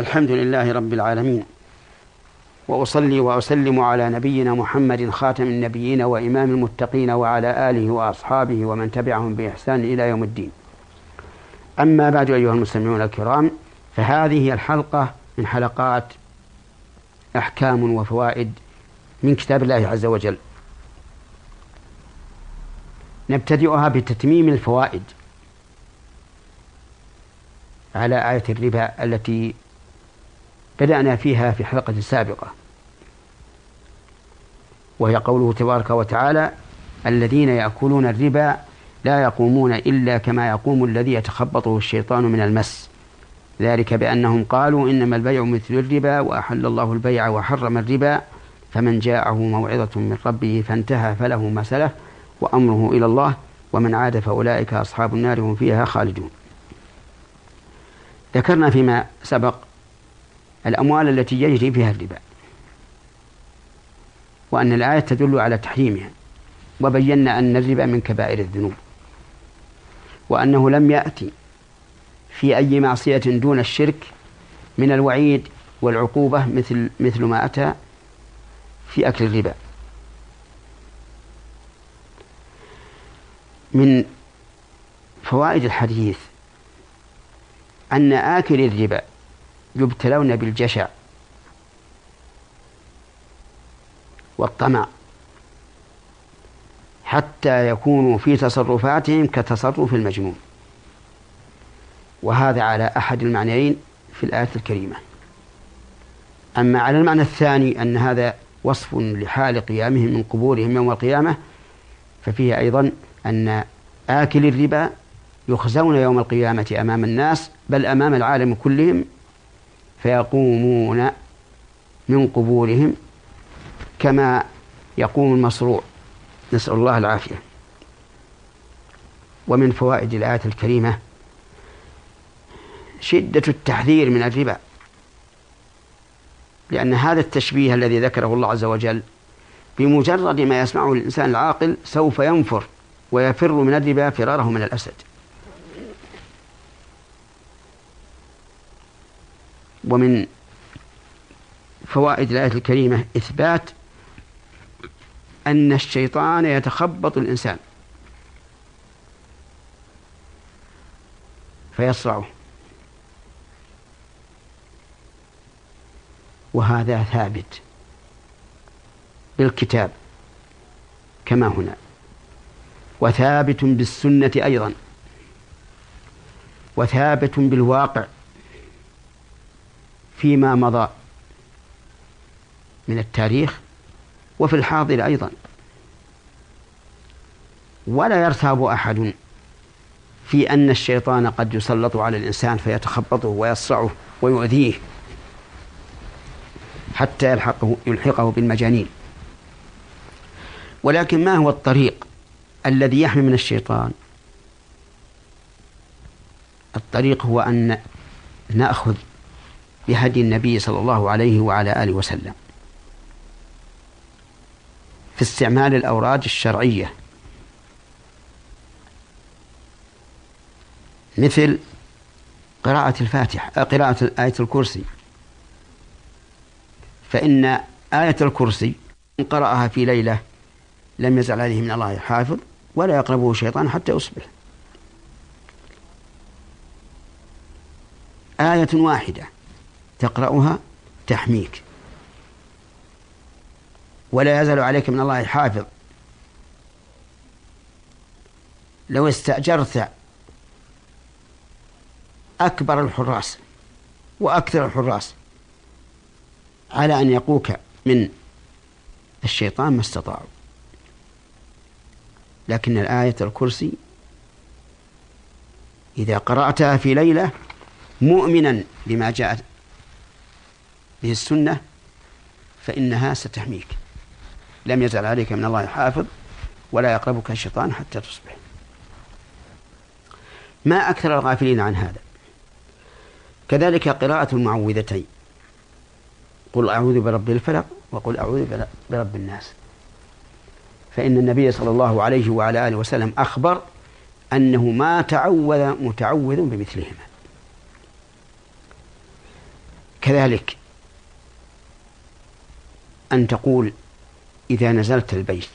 الحمد لله رب العالمين. وأصلي وأسلم على نبينا محمد خاتم النبيين وإمام المتقين وعلى آله وأصحابه ومن تبعهم بإحسان إلى يوم الدين. أما بعد أيها المستمعون الكرام فهذه الحلقة من حلقات أحكام وفوائد من كتاب الله عز وجل. نبتدئها بتتميم الفوائد على آية الربا التي بدأنا فيها في حلقة سابقة وهي قوله تبارك وتعالى الذين يأكلون الربا لا يقومون إلا كما يقوم الذي يتخبطه الشيطان من المس. ذلك بأنهم قالوا إنما البيع مثل الربا وأحل الله البيع وحرم الربا فمن جاءه موعظة من ربه فانتهى فله ما سلف وأمره إلى الله ومن عاد فأولئك أصحاب النار هم فيها خالدون. ذكرنا فيما سبق الأموال التي يجري فيها الربا. وأن الآية تدل على تحريمها. وبينا أن الربا من كبائر الذنوب. وأنه لم يأتي في أي معصية دون الشرك من الوعيد والعقوبة مثل مثل ما أتى في أكل الربا. من فوائد الحديث أن آكل الربا يبتلون بالجشع والطمع حتى يكونوا في تصرفاتهم كتصرف المجنون. وهذا على أحد المعنيين في الآية الكريمة. أما على المعنى الثاني أن هذا وصف لحال قيامهم من قبورهم يوم القيامة ففيه أيضا أن آكل الربا يخزون يوم القيامة أمام الناس بل أمام العالم كلهم فيقومون من قبورهم كما يقوم المصروع نسأل الله العافية. ومن فوائد الآية الكريمة شدة التحذير من الربا لأن هذا التشبيه الذي ذكره الله عز وجل بمجرد ما يسمعه الإنسان العاقل سوف ينفر ويفر من الربا فراره من الأسد. ومن فوائد الآية الكريمة إثبات أن الشيطان يتخبط الإنسان. فيصرعه. وهذا ثابت بالكتاب كما هنا. وثابت بالسنة أيضا. وثابت بالواقع. فيما مضى من التاريخ وفي الحاضر أيضا. ولا يرتاب أحد في أن الشيطان قد يسلط على الإنسان فيتخبطه ويصرعه ويؤذيه حتى يلحقه يلحقه بالمجانين. ولكن ما هو الطريق الذي يحمي من الشيطان؟ الطريق هو أن نأخذ بهدي النبي صلى الله عليه وعلى آله وسلم. في استعمال الأوراد الشرعية. مثل قراءة الفاتحة قراءة آية الكرسي. فإن آية الكرسي إن قرأها في ليلة لم يزل عليه من الله حافظ ولا يقربه شيطان حتى يصبح. آية واحدة. تقرأها تحميك. ولا يزال عليك من الله حافظ. لو استأجرت أكبر الحراس وأكثر الحراس على أن يقوك من الشيطان ما استطاعوا. لكن الآية الكرسي إذا قرأتها في ليلة مؤمنا بما جاءت به السنة فإنها ستحميك. لم يزل عليك من الله حافظ ولا يقربك الشيطان حتى تصبح. ما أكثر الغافلين عن هذا؟ كذلك قراءة المعوذتين. قل أعوذ برب الفلق وقل أعوذ برب الناس. فإن النبي صلى الله عليه وعلى آله وسلم أخبر أنه ما تعوذ متعوذ بمثلهما. كذلك أن تقول إذا نزلت البيت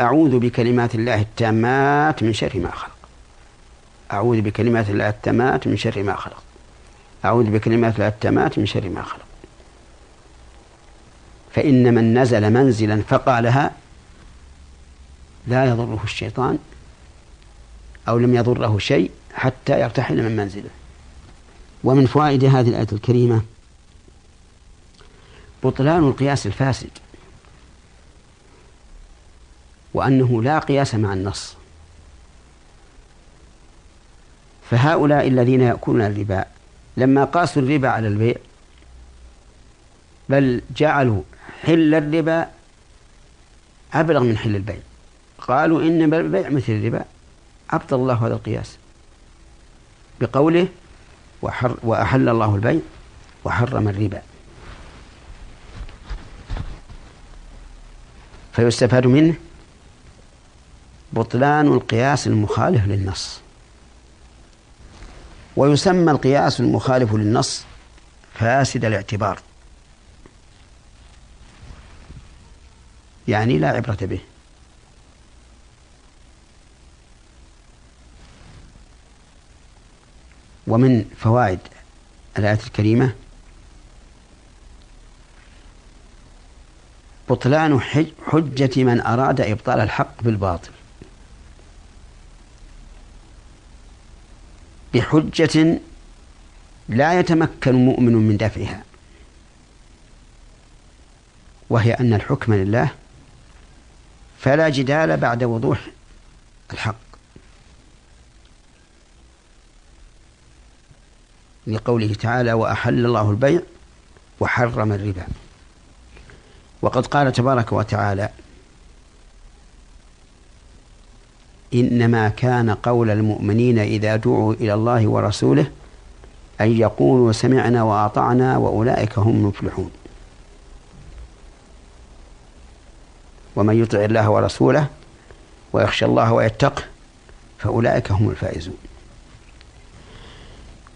أعوذ بكلمات الله التامات من شر ما خلق. أعوذ بكلمات الله التامات من شر ما خلق. أعوذ بكلمات الله التامات من شر ما خلق. فإن من نزل منزلا فقالها لا يضره الشيطان أو لم يضره شيء حتى يرتحل من منزله. ومن فوائد هذه الآية الكريمة بطلان القياس الفاسد. وأنه لا قياس مع النص. فهؤلاء الذين يأكلون الربا لما قاسوا الربا على البيع بل جعلوا حل الربا أبلغ من حل البيع. قالوا إن البيع مثل الربا أبطل الله هذا القياس. بقوله وأحل الله البيع وحرم الربا. فيستفاد منه بطلان القياس المخالف للنص. ويسمى القياس المخالف للنص فاسد الاعتبار. يعني لا عبرة به. ومن فوائد الآية الكريمة بطلان حجة من أراد إبطال الحق بالباطل. بحجة لا يتمكن مؤمن من دفعها. وهي أن الحكم لله فلا جدال بعد وضوح الحق. لقوله تعالى وأحل الله البيع وحرم الربا. وقد قال تبارك وتعالى إنما كان قول المؤمنين إذا دعوا إلى الله ورسوله أن يقولوا سمعنا وأطعنا وأولئك هم المفلحون. ومن يطع الله ورسوله ويخشى الله ويتقه فأولئك هم الفائزون.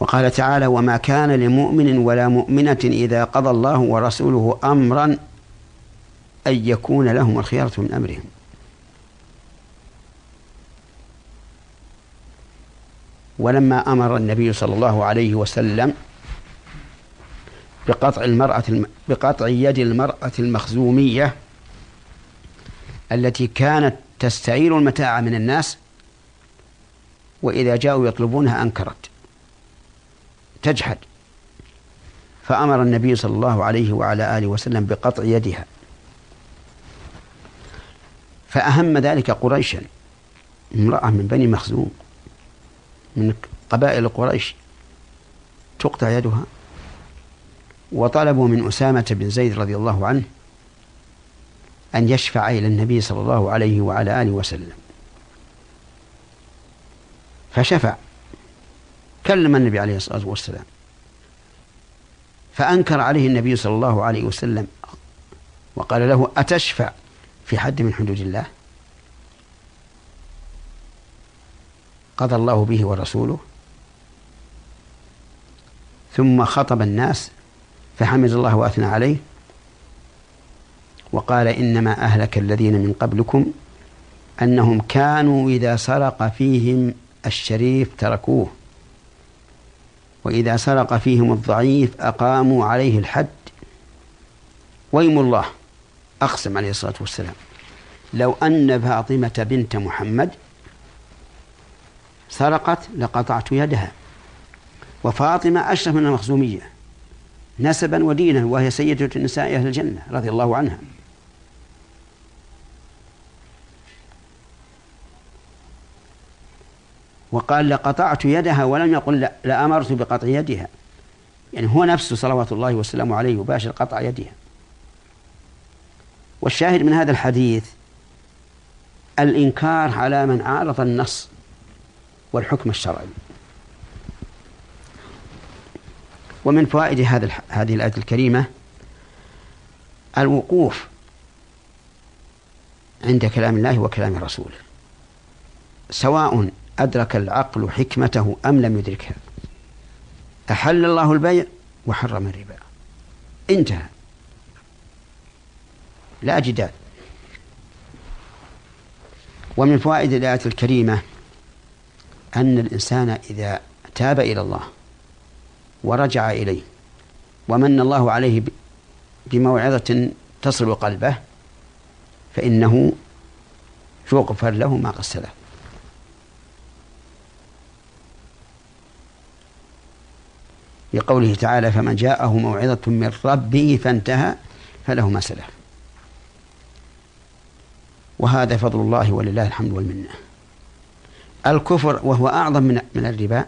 وقال تعالى وما كان لمؤمن ولا مؤمنة إذا قضى الله ورسوله أمرا أن يكون لهم الخيارة من أمرهم. ولما أمر النبي صلى الله عليه وسلم بقطع المرأة بقطع يد المرأة المخزومية التي كانت تستعير المتاع من الناس وإذا جاءوا يطلبونها أنكرت تجحد. فأمر النبي صلى الله عليه وعلى آله وسلم بقطع يدها. فأهم ذلك قريشا امرأة من بني مخزوم من قبائل قريش تقطع يدها. وطلبوا من أسامة بن زيد رضي الله عنه أن يشفع إلى النبي صلى الله عليه وعلى آله وسلم. فشفع كلم النبي عليه الصلاة والسلام فأنكر عليه النبي صلى الله عليه وسلم وقال له أتشفع؟ في حد من حدود الله؟ قضى الله به ورسوله. ثم خطب الناس فحمد الله وأثنى عليه وقال إنما أهلك الذين من قبلكم أنهم كانوا إذا سرق فيهم الشريف تركوه وإذا سرق فيهم الضعيف أقاموا عليه الحد. ويم الله. أقسم عليه الصلاة والسلام. لو أن فاطمة بنت محمد سرقت لقطعت يدها. وفاطمة أشرف من المخزومية نسبا ودينا وهي سيدة نساء أهل الجنة رضي الله عنها. وقال لقطعت يدها ولم يقل لأمرت بقطع يدها. يعني هو نفسه صلوات الله وسلامه عليه يباشر قطع يدها. والشاهد من هذا الحديث الإنكار على من عارض النص والحكم الشرعي. ومن فوائد هذا هذه الآية الكريمة الوقوف عند كلام الله وكلام رسوله سواء أدرك العقل حكمته أم لم يدركها. أحل الله البيع وحرم الربا. انتهى. لا جدال ومن فوائد الآية الكريمة أن الإنسان إذا تاب إلى الله ورجع إليه ومن الله عليه بموعظة تصل قلبه فإنه يغفر له ما سلف لقوله تعالى فمن جاءه موعظة من ربه فانتهى فله ما سلف وهذا فضل الله ولله الحمد والمنة. الكفر وهو أعظم من من الربا.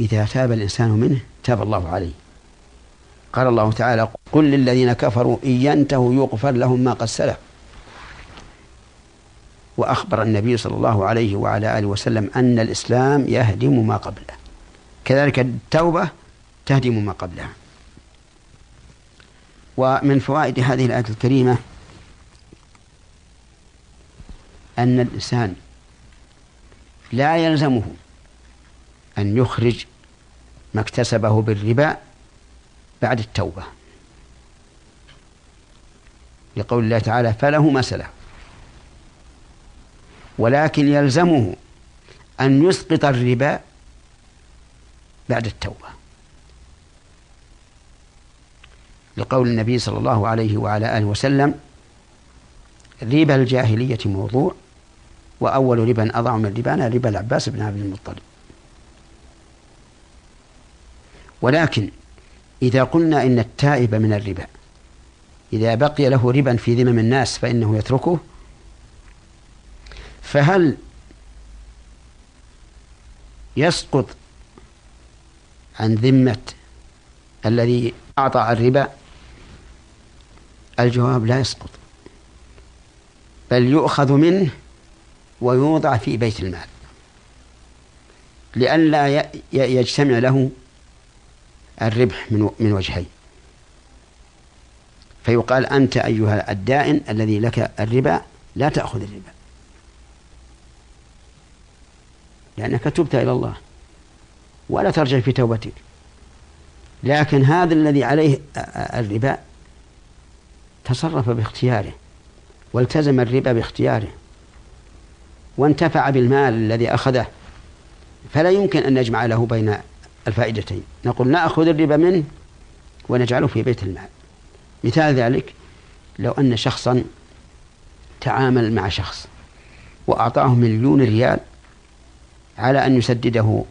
إذا تاب الإنسان منه تاب الله عليه. قال الله تعالى قل للذين كفروا إن ينتهوا يغفر لهم ما قد سلف. وأخبر النبي صلى الله عليه وعلى آله وسلم أن الإسلام يهدم ما قبله. كذلك التوبة تهدم ما قبلها. ومن فوائد هذه الآية الكريمة أن الإنسان لا يلزمه أن يخرج ما اكتسبه بالربا بعد التوبة. لقول الله تعالى فله سلف ولكن يلزمه أن يسقط الربا بعد التوبة. لقول النبي صلى الله عليه وعلى آله وسلم ربا الجاهلية موضوع وأول ربا أضع من ربانا ربا العباس بن عبد المطلب. ولكن إذا قلنا إن التائب من الربا إذا بقي له ربا في ذمم الناس فإنه يتركه فهل يسقط عن ذمة الذي أعطى الربا؟ الجواب لا يسقط بل يؤخذ منه ويوضع في بيت المال. لئلا يجتمع له الربح من من وجهين. فيقال أنت أيها الدائن الذي لك الربا لا تأخذ الربا. لأنك تبت إلى الله ولا ترجع في توبتك. لكن هذا الذي عليه الربا تصرف باختياره والتزم الربا باختياره. وانتفع بالمال الذي أخذه فلا يمكن أن نجمع له بين الفائدتين. نقول نأخذ الربا منه ونجعله في بيت المال. مثال ذلك لو أن شخصا تعامل مع شخص وأعطاه مليون ريال على أن يسدده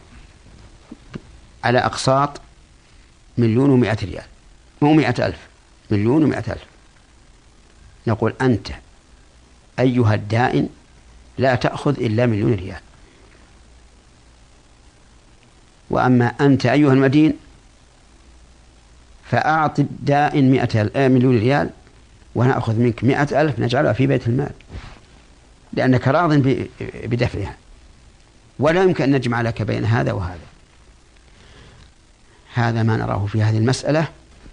على أقساط مليون ومائة ريال مو مائة ألف مليون ومائة ألف. نقول أنت أيها الدائن لا تأخذ إلا مليون ريال وأما أنت أيها المدين فأعط الدائن مئة آه، مليون ريال ونأخذ منك مئة ألف نجعلها في بيت المال. لأنك راض بدفعها. ولا يمكن أن نجمع لك بين هذا وهذا. هذا ما نراه في هذه المسألة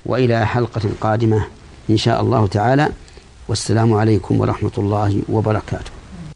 وإلى حلقة قادمة إن شاء الله تعالى. والسلام عليكم ورحمة الله وبركاته.